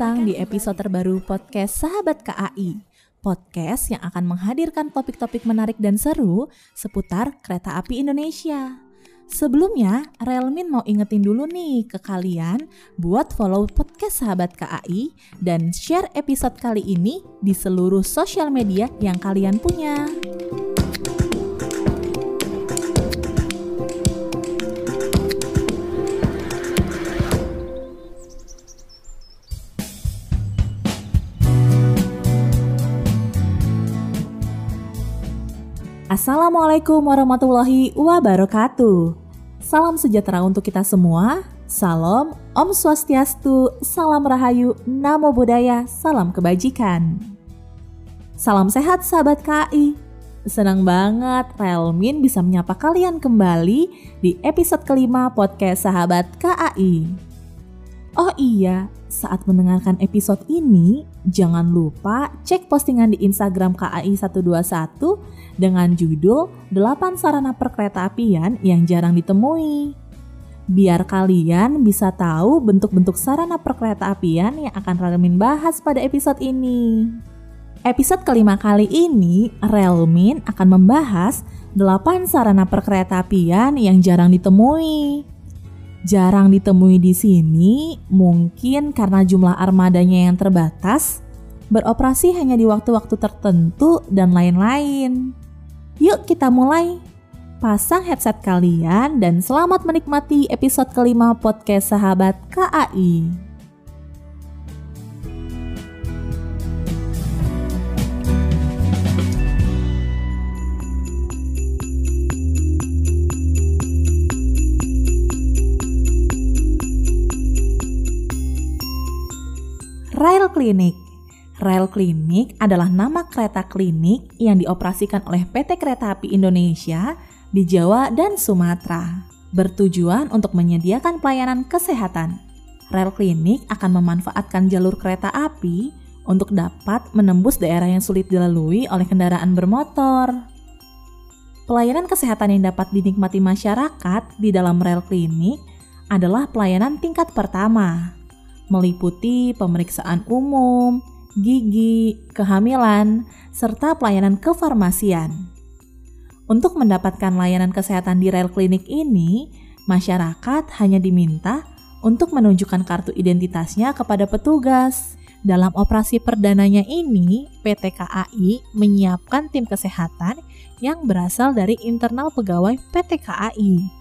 Datang di episode terbaru podcast Sahabat KAI. Podcast yang akan menghadirkan topik-topik menarik dan seru seputar kereta api Indonesia. Sebelumnya, Relmin mau ingetin dulu nih ke kalian buat follow podcast Sahabat KAI dan share episode kali ini di seluruh sosial media yang kalian punya. Assalamualaikum warahmatullahi wabarakatuh. Salam sejahtera untuk kita semua. Salam, Om Swastiastu, Salam Rahayu, Namo Buddhaya, Salam Kebajikan. Salam sehat sahabat KI. Senang banget Relmin bisa menyapa kalian kembali di episode kelima podcast Sahabat KAI. Oh iya, saat mendengarkan episode ini, jangan lupa cek postingan di Instagram KAI 121 dengan judul 8 sarana perkereta apian yang jarang ditemui. Biar kalian bisa tahu bentuk-bentuk sarana perkereta apian yang akan Relmin bahas pada episode ini. Episode kelima kali ini, Relmin akan membahas 8 sarana perkereta apian yang jarang ditemui. Jarang ditemui di sini mungkin karena jumlah armadanya yang terbatas, beroperasi hanya di waktu-waktu tertentu, dan lain-lain. Yuk kita mulai. Pasang headset kalian dan selamat menikmati episode kelima podcast sahabat KAI. Rail Clinic Rail Klinik adalah nama kereta klinik yang dioperasikan oleh PT Kereta Api Indonesia di Jawa dan Sumatera, bertujuan untuk menyediakan pelayanan kesehatan. Rail Klinik akan memanfaatkan jalur kereta api untuk dapat menembus daerah yang sulit dilalui oleh kendaraan bermotor. Pelayanan kesehatan yang dapat dinikmati masyarakat di dalam rel klinik adalah pelayanan tingkat pertama, meliputi pemeriksaan umum, gigi, kehamilan, serta pelayanan kefarmasian. Untuk mendapatkan layanan kesehatan di rel klinik ini, masyarakat hanya diminta untuk menunjukkan kartu identitasnya kepada petugas. Dalam operasi perdananya ini, PT KAI menyiapkan tim kesehatan yang berasal dari internal pegawai PT KAI.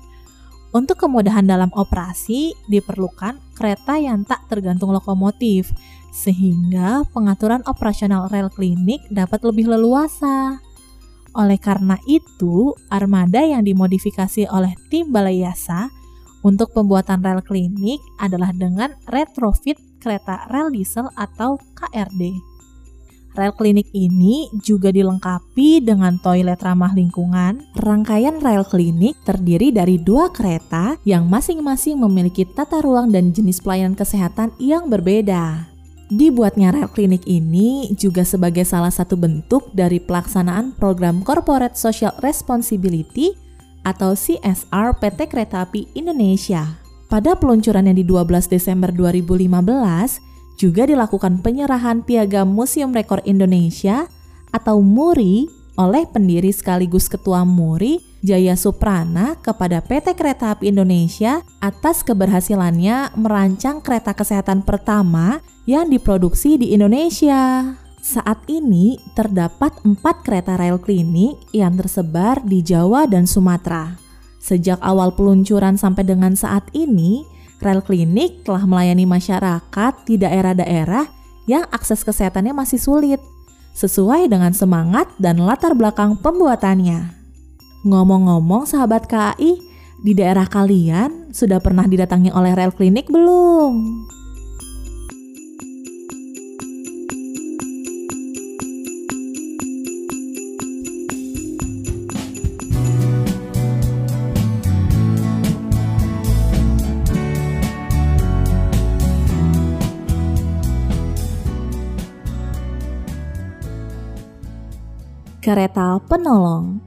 Untuk kemudahan dalam operasi, diperlukan kereta yang tak tergantung lokomotif, sehingga pengaturan operasional rel klinik dapat lebih leluasa. Oleh karena itu, armada yang dimodifikasi oleh tim Balai Yasa untuk pembuatan rel klinik adalah dengan retrofit kereta rel diesel atau KRD. Rel klinik ini juga dilengkapi dengan toilet ramah lingkungan. Rangkaian rel klinik terdiri dari dua kereta yang masing-masing memiliki tata ruang dan jenis pelayanan kesehatan yang berbeda. Dibuatnya rel klinik ini juga sebagai salah satu bentuk dari pelaksanaan program Corporate Social Responsibility atau CSR PT Kereta Api Indonesia. Pada peluncurannya di 12 Desember 2015, juga dilakukan penyerahan piagam Museum Rekor Indonesia atau MURI oleh pendiri sekaligus ketua MURI Jaya Suprana kepada PT Kereta Api Indonesia atas keberhasilannya merancang kereta kesehatan pertama yang diproduksi di Indonesia. Saat ini terdapat empat kereta rel klinik yang tersebar di Jawa dan Sumatera. Sejak awal peluncuran sampai dengan saat ini, rel klinik telah melayani masyarakat di daerah-daerah yang akses kesehatannya masih sulit, sesuai dengan semangat dan latar belakang pembuatannya. Ngomong-ngomong sahabat KAI, di daerah kalian sudah pernah didatangi oleh rel klinik belum? Kereta penolong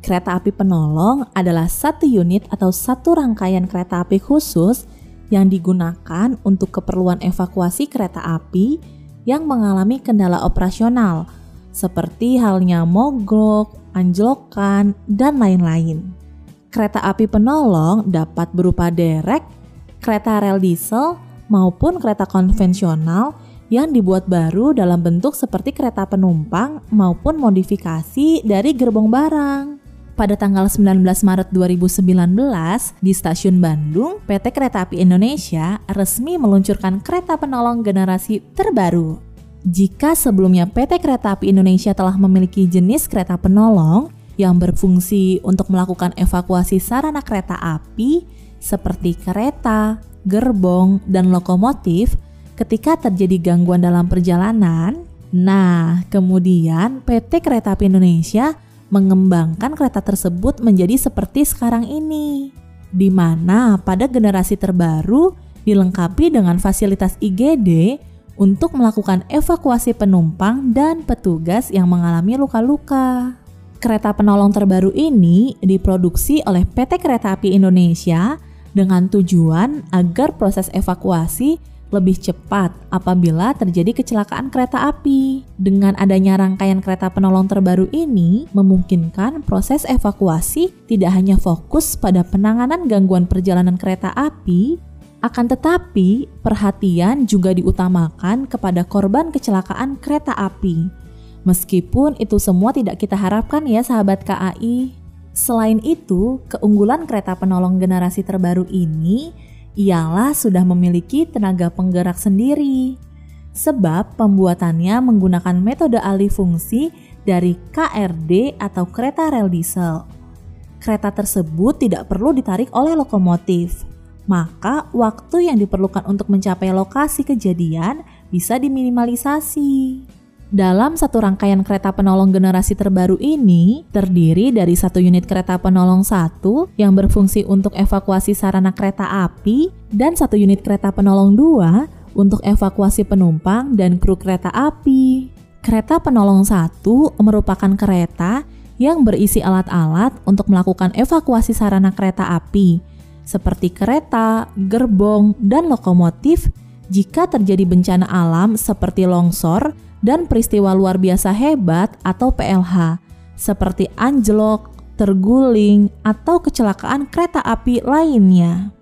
Kereta api penolong adalah satu unit atau satu rangkaian kereta api khusus yang digunakan untuk keperluan evakuasi kereta api yang mengalami kendala operasional, seperti halnya mogok, anjlokan, dan lain-lain. Kereta api penolong dapat berupa derek, kereta rel diesel, maupun kereta konvensional yang dibuat baru dalam bentuk seperti kereta penumpang maupun modifikasi dari gerbong barang. Pada tanggal 19 Maret 2019, di stasiun Bandung, PT Kereta Api Indonesia resmi meluncurkan kereta penolong generasi terbaru. Jika sebelumnya PT Kereta Api Indonesia telah memiliki jenis kereta penolong yang berfungsi untuk melakukan evakuasi sarana kereta api seperti kereta, gerbong, dan lokomotif ketika terjadi gangguan dalam perjalanan, nah kemudian PT Kereta Api Indonesia mengembangkan kereta tersebut menjadi seperti sekarang ini, di mana pada generasi terbaru dilengkapi dengan fasilitas IGD untuk melakukan evakuasi penumpang dan petugas yang mengalami luka-luka. Kereta penolong terbaru ini diproduksi oleh PT Kereta Api Indonesia dengan tujuan agar proses evakuasi lebih cepat apabila terjadi kecelakaan kereta api. Dengan adanya rangkaian kereta penolong terbaru ini, memungkinkan proses evakuasi tidak hanya fokus pada penanganan gangguan perjalanan kereta api, akan tetapi perhatian juga diutamakan kepada korban kecelakaan kereta api. Meskipun itu semua tidak kita harapkan ya sahabat KAI. Selain itu, keunggulan kereta penolong generasi terbaru ini ialah sudah memiliki tenaga penggerak sendiri. Sebab pembuatannya menggunakan metode alih fungsi dari KRD atau kereta rel diesel. Kereta tersebut tidak perlu ditarik oleh lokomotif, maka waktu yang diperlukan untuk mencapai lokasi kejadian bisa diminimalisasi. Dalam satu rangkaian kereta penolong generasi terbaru ini, terdiri dari satu unit kereta penolong satu yang berfungsi untuk evakuasi sarana kereta api dan satu unit kereta penolong dua untuk evakuasi penumpang dan kru kereta api. Kereta penolong satu merupakan kereta yang berisi alat-alat untuk melakukan evakuasi sarana kereta api, seperti kereta, gerbong, dan lokomotif jika terjadi bencana alam seperti longsor dan peristiwa luar biasa hebat atau PLH seperti anjlok, terguling, atau kecelakaan kereta api lainnya.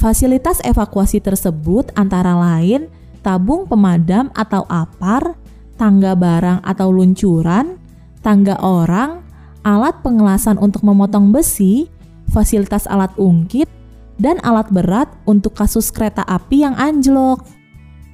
Fasilitas evakuasi tersebut antara lain tabung pemadam atau apar, tangga barang atau luncuran, tangga orang, alat pengelasan untuk memotong besi, fasilitas alat ungkit, dan alat berat untuk kasus kereta api yang anjlok.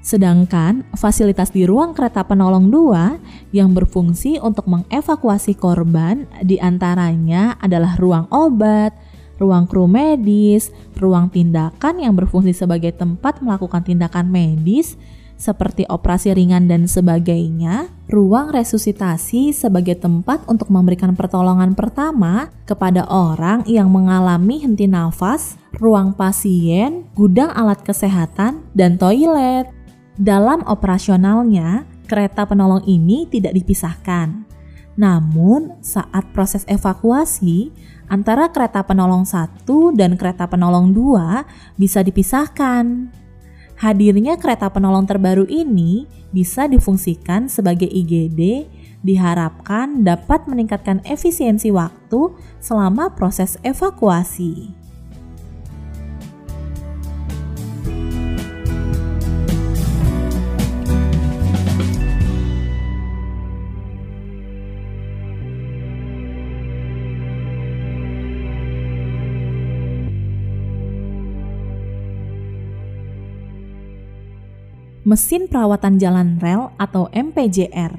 Sedangkan fasilitas di ruang kereta penolong 2 yang berfungsi untuk mengevakuasi korban di antaranya adalah ruang obat, ruang kru medis, ruang tindakan yang berfungsi sebagai tempat melakukan tindakan medis seperti operasi ringan dan sebagainya, ruang resusitasi sebagai tempat untuk memberikan pertolongan pertama kepada orang yang mengalami henti nafas, ruang pasien, gudang alat kesehatan, dan toilet. Dalam operasionalnya, kereta penolong ini tidak dipisahkan. Namun, saat proses evakuasi, antara kereta penolong satu dan kereta penolong dua bisa dipisahkan. Hadirnya kereta penolong terbaru ini bisa difungsikan sebagai IGD diharapkan dapat meningkatkan efisiensi waktu selama proses evakuasi. Mesin perawatan jalan rel atau MPJR.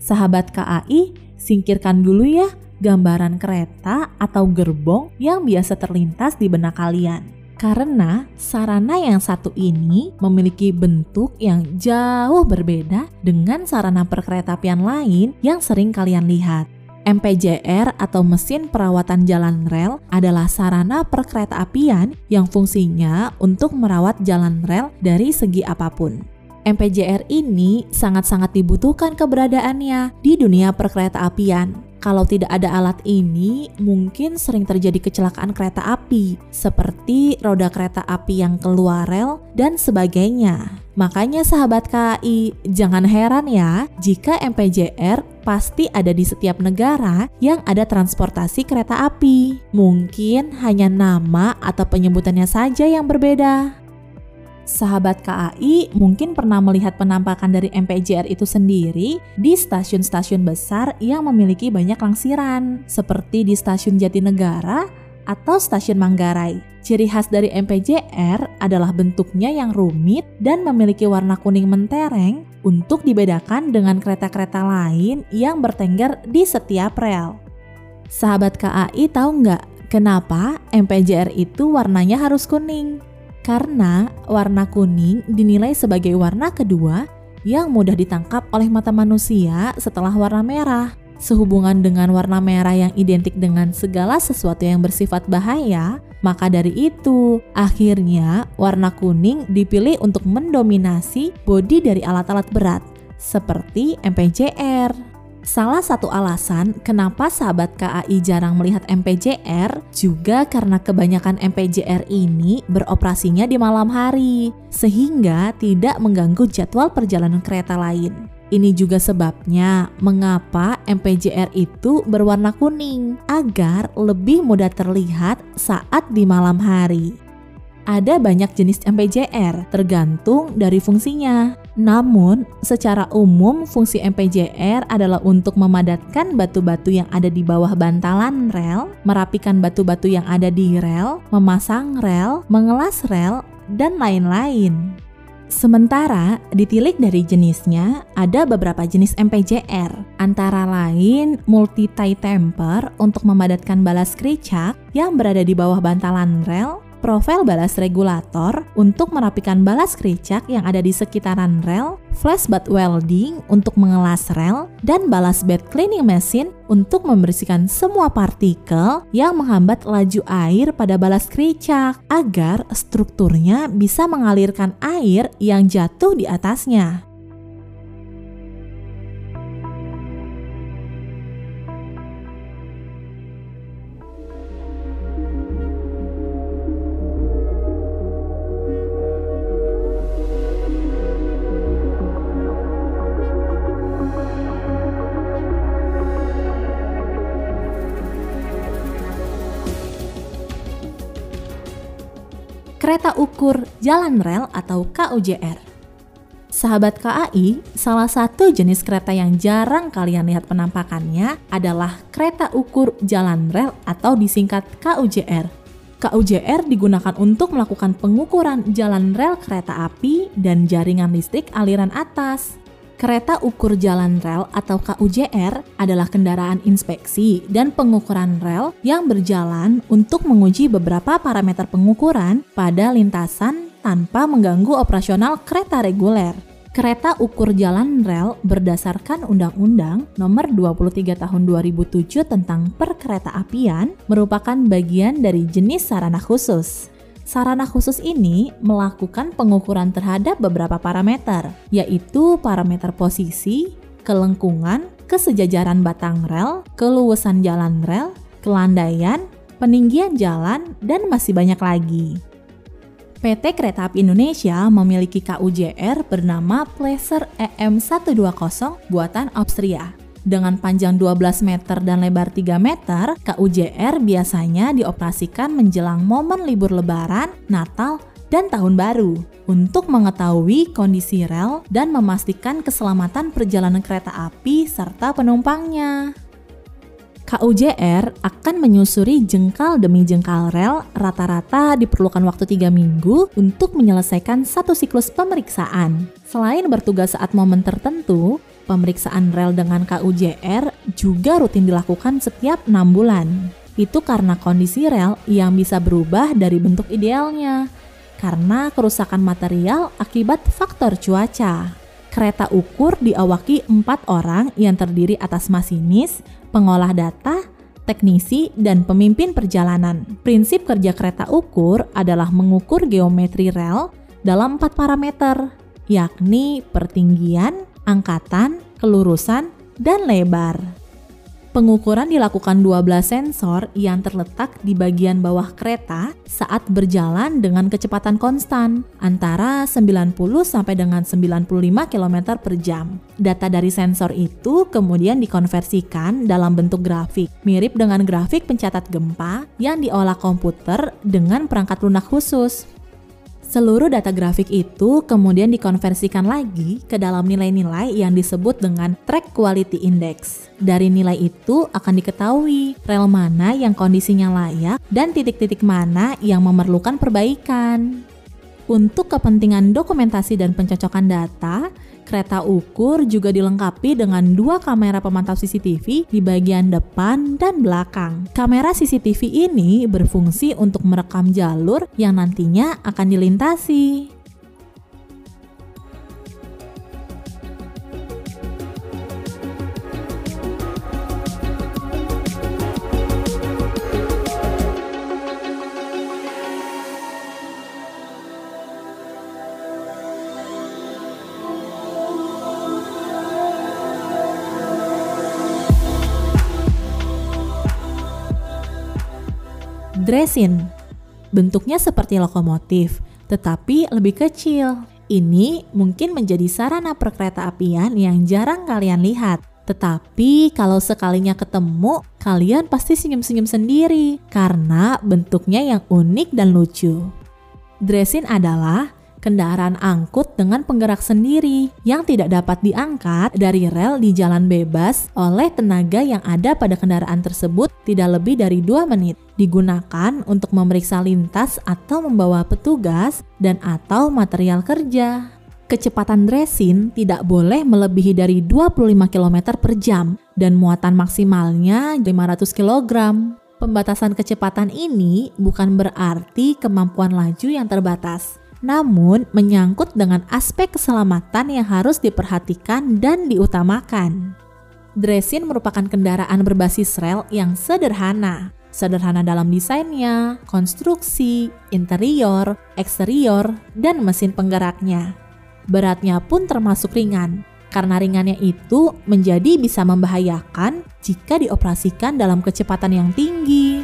Sahabat KAI, singkirkan dulu ya gambaran kereta atau gerbong yang biasa terlintas di benak kalian. Karena sarana yang satu ini memiliki bentuk yang jauh berbeda dengan sarana perkeretaapian lain yang sering kalian lihat. MPJR atau mesin perawatan jalan rel adalah sarana perkeretaapian yang fungsinya untuk merawat jalan rel dari segi apa pun. MPJR ini sangat-sangat dibutuhkan keberadaannya di dunia perkeretaapian kalau tidak ada alat ini, mungkin sering terjadi kecelakaan kereta api, seperti roda kereta api yang keluar rel dan sebagainya. Makanya sahabat KAI, jangan heran ya jika MPJR pasti ada di setiap negara yang ada transportasi kereta api. Mungkin hanya nama atau penyebutannya saja yang berbeda. Sahabat KAI mungkin pernah melihat penampakan dari MPJR itu sendiri di stasiun-stasiun besar yang memiliki banyak langsiran, seperti di stasiun Jatinegara atau stasiun Manggarai. Ciri khas dari MPJR adalah bentuknya yang rumit dan memiliki warna kuning mentereng untuk dibedakan dengan kereta-kereta lain yang bertengger di setiap rel. Sahabat KAI tahu nggak kenapa MPJR itu warnanya harus kuning? Karena warna kuning dinilai sebagai warna kedua yang mudah ditangkap oleh mata manusia setelah warna merah. Sehubungan dengan warna merah yang identik dengan segala sesuatu yang bersifat bahaya, maka dari itu akhirnya warna kuning dipilih untuk mendominasi bodi dari alat-alat berat seperti MPJR. Salah satu alasan kenapa sahabat KAI jarang melihat MPJR juga karena kebanyakan MPJR ini beroperasinya di malam hari, sehingga tidak mengganggu jadwal perjalanan kereta lain. Ini juga sebabnya mengapa MPJR itu berwarna kuning agar lebih mudah terlihat saat di malam hari. Ada banyak jenis MPJR tergantung dari fungsinya. Namun, secara umum fungsi MPJR adalah untuk memadatkan batu-batu yang ada di bawah bantalan rel, merapikan batu-batu yang ada di rel, memasang rel, mengelas rel, dan lain-lain. Sementara ditilik dari jenisnya, ada beberapa jenis MPJR, antara lain multi-tie temper untuk memadatkan balas kericak yang berada di bawah bantalan rel, profil balas regulator untuk merapikan balas kericak yang ada di sekitaran rel, flash bed welding untuk mengelas rel, dan balas bed cleaning machine untuk membersihkan semua partikel yang menghambat laju air pada balas kericak agar strukturnya bisa mengalirkan air yang jatuh di atasnya. Ukur jalan rel atau KUJR. Sahabat KAI, salah satu jenis kereta yang jarang kalian lihat penampakannya adalah kereta ukur jalan rel atau disingkat KUJR. KUJR digunakan untuk melakukan pengukuran jalan rel kereta api dan jaringan listrik aliran atas. Kereta ukur jalan rel atau KUJR adalah kendaraan inspeksi dan pengukuran rel yang berjalan untuk menguji beberapa parameter pengukuran pada lintasan tanpa mengganggu operasional kereta reguler. Kereta ukur jalan rel berdasarkan Undang-Undang Nomor 23 Tahun 2007 tentang Perkeretaapian merupakan bagian dari jenis sarana khusus. Sarana khusus ini melakukan pengukuran terhadap beberapa parameter, yaitu parameter posisi, kelengkungan, kesejajaran batang rel, keluasan jalan rel, kelandaian, peninggian jalan, dan masih banyak lagi. PT Kereta Api Indonesia memiliki KUJR bernama Placer EM120 buatan Austria dengan panjang 12 meter dan lebar 3 meter, KUJR biasanya dioperasikan menjelang momen libur lebaran, Natal, dan Tahun Baru untuk mengetahui kondisi rel dan memastikan keselamatan perjalanan kereta api serta penumpangnya. KUJR akan menyusuri jengkal demi jengkal rel, rata-rata diperlukan waktu 3 minggu untuk menyelesaikan satu siklus pemeriksaan. Selain bertugas saat momen tertentu, Pemeriksaan rel dengan KUJR juga rutin dilakukan setiap enam bulan. Itu karena kondisi rel yang bisa berubah dari bentuk idealnya, karena kerusakan material akibat faktor cuaca. Kereta ukur diawaki empat orang yang terdiri atas masinis, pengolah data, teknisi, dan pemimpin perjalanan. Prinsip kerja kereta ukur adalah mengukur geometri rel dalam empat parameter, yakni pertinggian, angkatan, kelurusan, dan lebar. Pengukuran dilakukan 12 sensor yang terletak di bagian bawah kereta saat berjalan dengan kecepatan konstan antara 90 sampai dengan 95 km per jam. Data dari sensor itu kemudian dikonversikan dalam bentuk grafik, mirip dengan grafik pencatat gempa yang diolah komputer dengan perangkat lunak khusus. Seluruh data grafik itu kemudian dikonversikan lagi ke dalam nilai-nilai yang disebut dengan track quality index. Dari nilai itu akan diketahui rel mana yang kondisinya layak dan titik-titik mana yang memerlukan perbaikan. Untuk kepentingan dokumentasi dan pencocokan data, Kereta ukur juga dilengkapi dengan dua kamera pemantau CCTV di bagian depan dan belakang. Kamera CCTV ini berfungsi untuk merekam jalur yang nantinya akan dilintasi. Dresin. Bentuknya seperti lokomotif, tetapi lebih kecil. Ini mungkin menjadi sarana perkereta apian yang jarang kalian lihat. Tetapi kalau sekalinya ketemu, kalian pasti senyum-senyum sendiri karena bentuknya yang unik dan lucu. Dresin adalah kendaraan angkut dengan penggerak sendiri yang tidak dapat diangkat dari rel di jalan bebas oleh tenaga yang ada pada kendaraan tersebut tidak lebih dari 2 menit. Digunakan untuk memeriksa lintas atau membawa petugas dan atau material kerja. Kecepatan dresin tidak boleh melebihi dari 25 km per jam dan muatan maksimalnya 500 kg. Pembatasan kecepatan ini bukan berarti kemampuan laju yang terbatas, namun menyangkut dengan aspek keselamatan yang harus diperhatikan dan diutamakan. Dresin merupakan kendaraan berbasis rel yang sederhana. Sederhana dalam desainnya, konstruksi, interior, eksterior, dan mesin penggeraknya. Beratnya pun termasuk ringan, karena ringannya itu menjadi bisa membahayakan jika dioperasikan dalam kecepatan yang tinggi.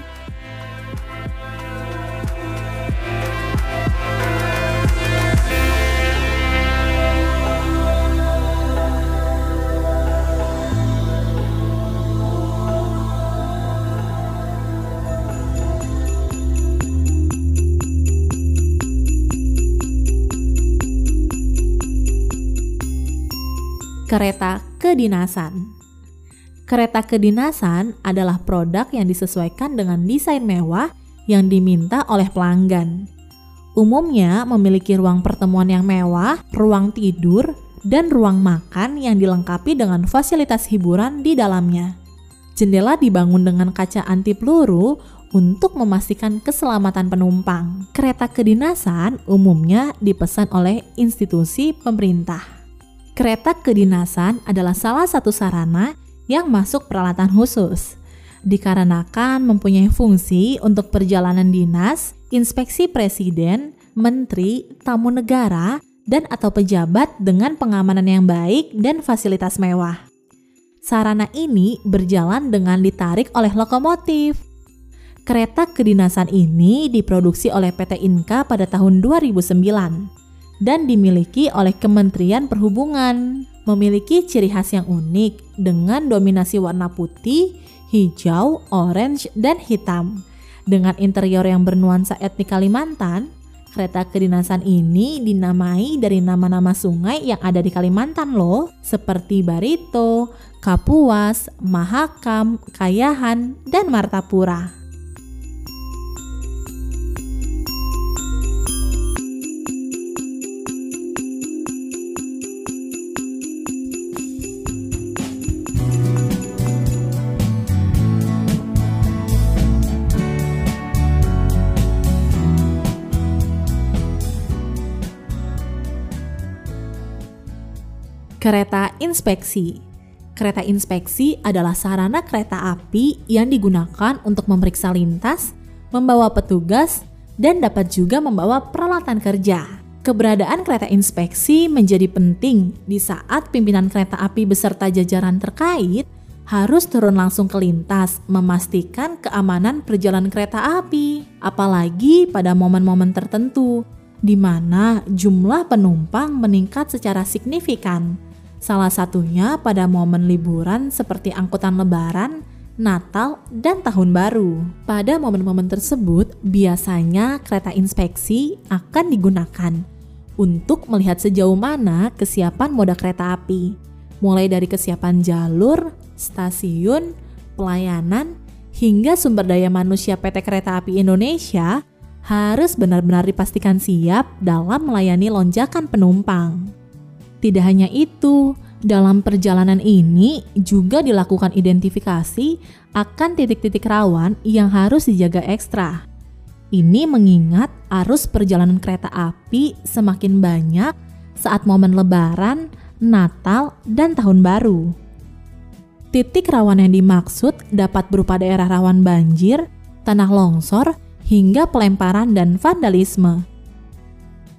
Kereta kedinasan. Kereta kedinasan adalah produk yang disesuaikan dengan desain mewah yang diminta oleh pelanggan. Umumnya memiliki ruang pertemuan yang mewah, ruang tidur, dan ruang makan yang dilengkapi dengan fasilitas hiburan di dalamnya. Jendela dibangun dengan kaca anti peluru untuk memastikan keselamatan penumpang. Kereta kedinasan umumnya dipesan oleh institusi pemerintah kereta kedinasan adalah salah satu sarana yang masuk peralatan khusus. Dikarenakan mempunyai fungsi untuk perjalanan dinas, inspeksi presiden, menteri, tamu negara, dan atau pejabat dengan pengamanan yang baik dan fasilitas mewah. Sarana ini berjalan dengan ditarik oleh lokomotif. Kereta kedinasan ini diproduksi oleh PT Inka pada tahun 2009 dan dimiliki oleh Kementerian Perhubungan. Memiliki ciri khas yang unik dengan dominasi warna putih, hijau, orange, dan hitam. Dengan interior yang bernuansa etnik Kalimantan, kereta kedinasan ini dinamai dari nama-nama sungai yang ada di Kalimantan loh, seperti Barito, Kapuas, Mahakam, Kayahan, dan Martapura. Kereta inspeksi. Kereta inspeksi adalah sarana kereta api yang digunakan untuk memeriksa lintas, membawa petugas, dan dapat juga membawa peralatan kerja. Keberadaan kereta inspeksi menjadi penting di saat pimpinan kereta api beserta jajaran terkait harus turun langsung ke lintas, memastikan keamanan perjalanan kereta api. Apalagi pada momen-momen tertentu, di mana jumlah penumpang meningkat secara signifikan. Salah satunya pada momen liburan seperti angkutan lebaran, Natal, dan Tahun Baru. Pada momen-momen tersebut, biasanya kereta inspeksi akan digunakan untuk melihat sejauh mana kesiapan moda kereta api, mulai dari kesiapan jalur, stasiun, pelayanan, hingga sumber daya manusia PT Kereta Api Indonesia harus benar-benar dipastikan siap dalam melayani lonjakan penumpang. Tidak hanya itu, dalam perjalanan ini juga dilakukan identifikasi akan titik-titik rawan yang harus dijaga ekstra. Ini mengingat arus perjalanan kereta api semakin banyak saat momen lebaran, Natal, dan Tahun Baru. Titik rawan yang dimaksud dapat berupa daerah rawan banjir, tanah longsor, hingga pelemparan dan vandalisme.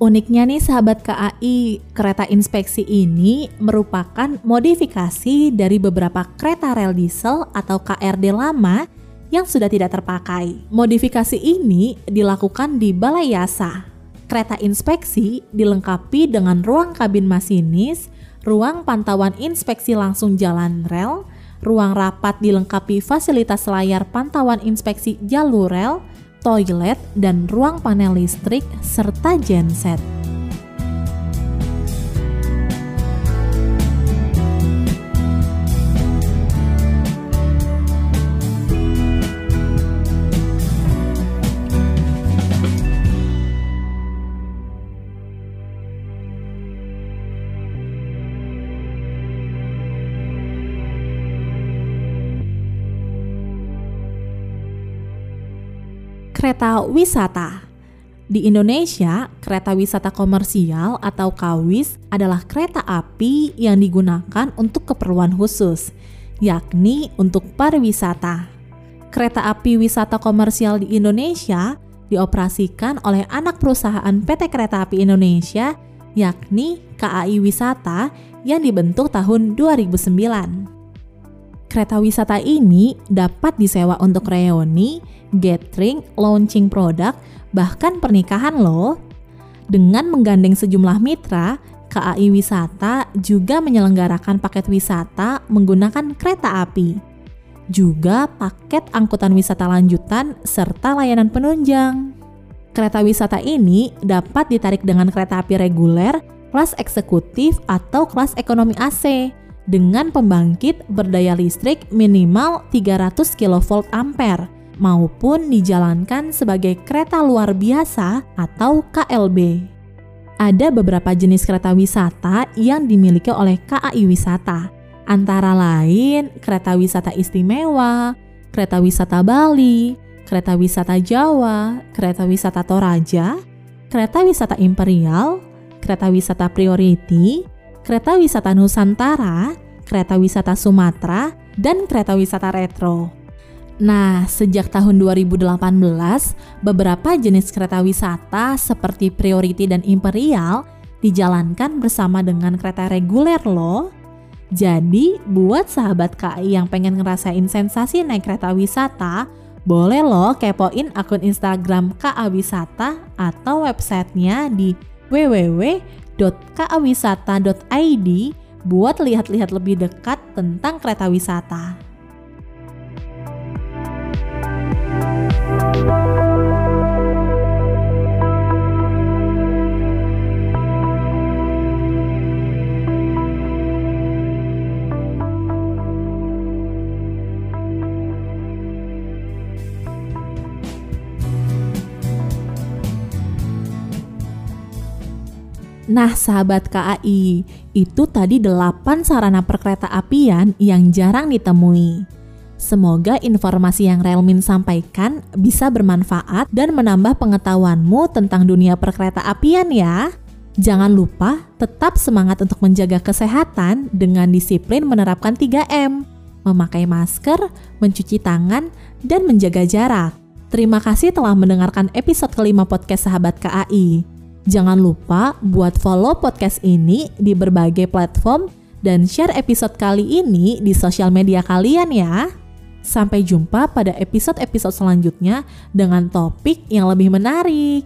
Uniknya nih sahabat KAI, kereta inspeksi ini merupakan modifikasi dari beberapa kereta rel diesel atau KRD lama yang sudah tidak terpakai. Modifikasi ini dilakukan di Balai Yasa. Kereta inspeksi dilengkapi dengan ruang kabin masinis, ruang pantauan inspeksi langsung jalan rel, ruang rapat dilengkapi fasilitas layar pantauan inspeksi jalur rel, toilet, dan ruang panel listrik serta genset. Kereta wisata. Di Indonesia, kereta wisata komersial atau KAWIS adalah kereta api yang digunakan untuk keperluan khusus, yakni untuk pariwisata. Kereta api wisata komersial di Indonesia dioperasikan oleh anak perusahaan PT Kereta Api Indonesia, yakni KAI Wisata yang dibentuk tahun 2009 kereta wisata ini dapat disewa untuk reuni, gathering, launching produk, bahkan pernikahan loh. Dengan menggandeng sejumlah mitra, KAI Wisata juga menyelenggarakan paket wisata menggunakan kereta api. Juga paket angkutan wisata lanjutan serta layanan penunjang. Kereta wisata ini dapat ditarik dengan kereta api reguler, kelas eksekutif atau kelas ekonomi AC dengan pembangkit berdaya listrik minimal 300 kV ampere maupun dijalankan sebagai kereta luar biasa atau KLB. Ada beberapa jenis kereta wisata yang dimiliki oleh KAI Wisata, antara lain kereta wisata istimewa, kereta wisata Bali, kereta wisata Jawa, kereta wisata Toraja, kereta wisata Imperial, kereta wisata Priority, kereta wisata Nusantara, kereta wisata Sumatera, dan kereta wisata retro. Nah, sejak tahun 2018, beberapa jenis kereta wisata seperti Priority dan Imperial dijalankan bersama dengan kereta reguler loh. Jadi, buat sahabat KAI yang pengen ngerasain sensasi naik kereta wisata, boleh loh kepoin akun Instagram KA Wisata atau websitenya di www www.kawisata.id buat lihat-lihat lebih dekat tentang kereta wisata. Nah, sahabat KAI, itu tadi 8 sarana perkereta apian yang jarang ditemui. Semoga informasi yang Relmin sampaikan bisa bermanfaat dan menambah pengetahuanmu tentang dunia perkereta apian ya. Jangan lupa tetap semangat untuk menjaga kesehatan dengan disiplin menerapkan 3M, memakai masker, mencuci tangan, dan menjaga jarak. Terima kasih telah mendengarkan episode kelima podcast Sahabat KAI. Jangan lupa buat follow podcast ini di berbagai platform dan share episode kali ini di sosial media kalian ya. Sampai jumpa pada episode-episode selanjutnya dengan topik yang lebih menarik.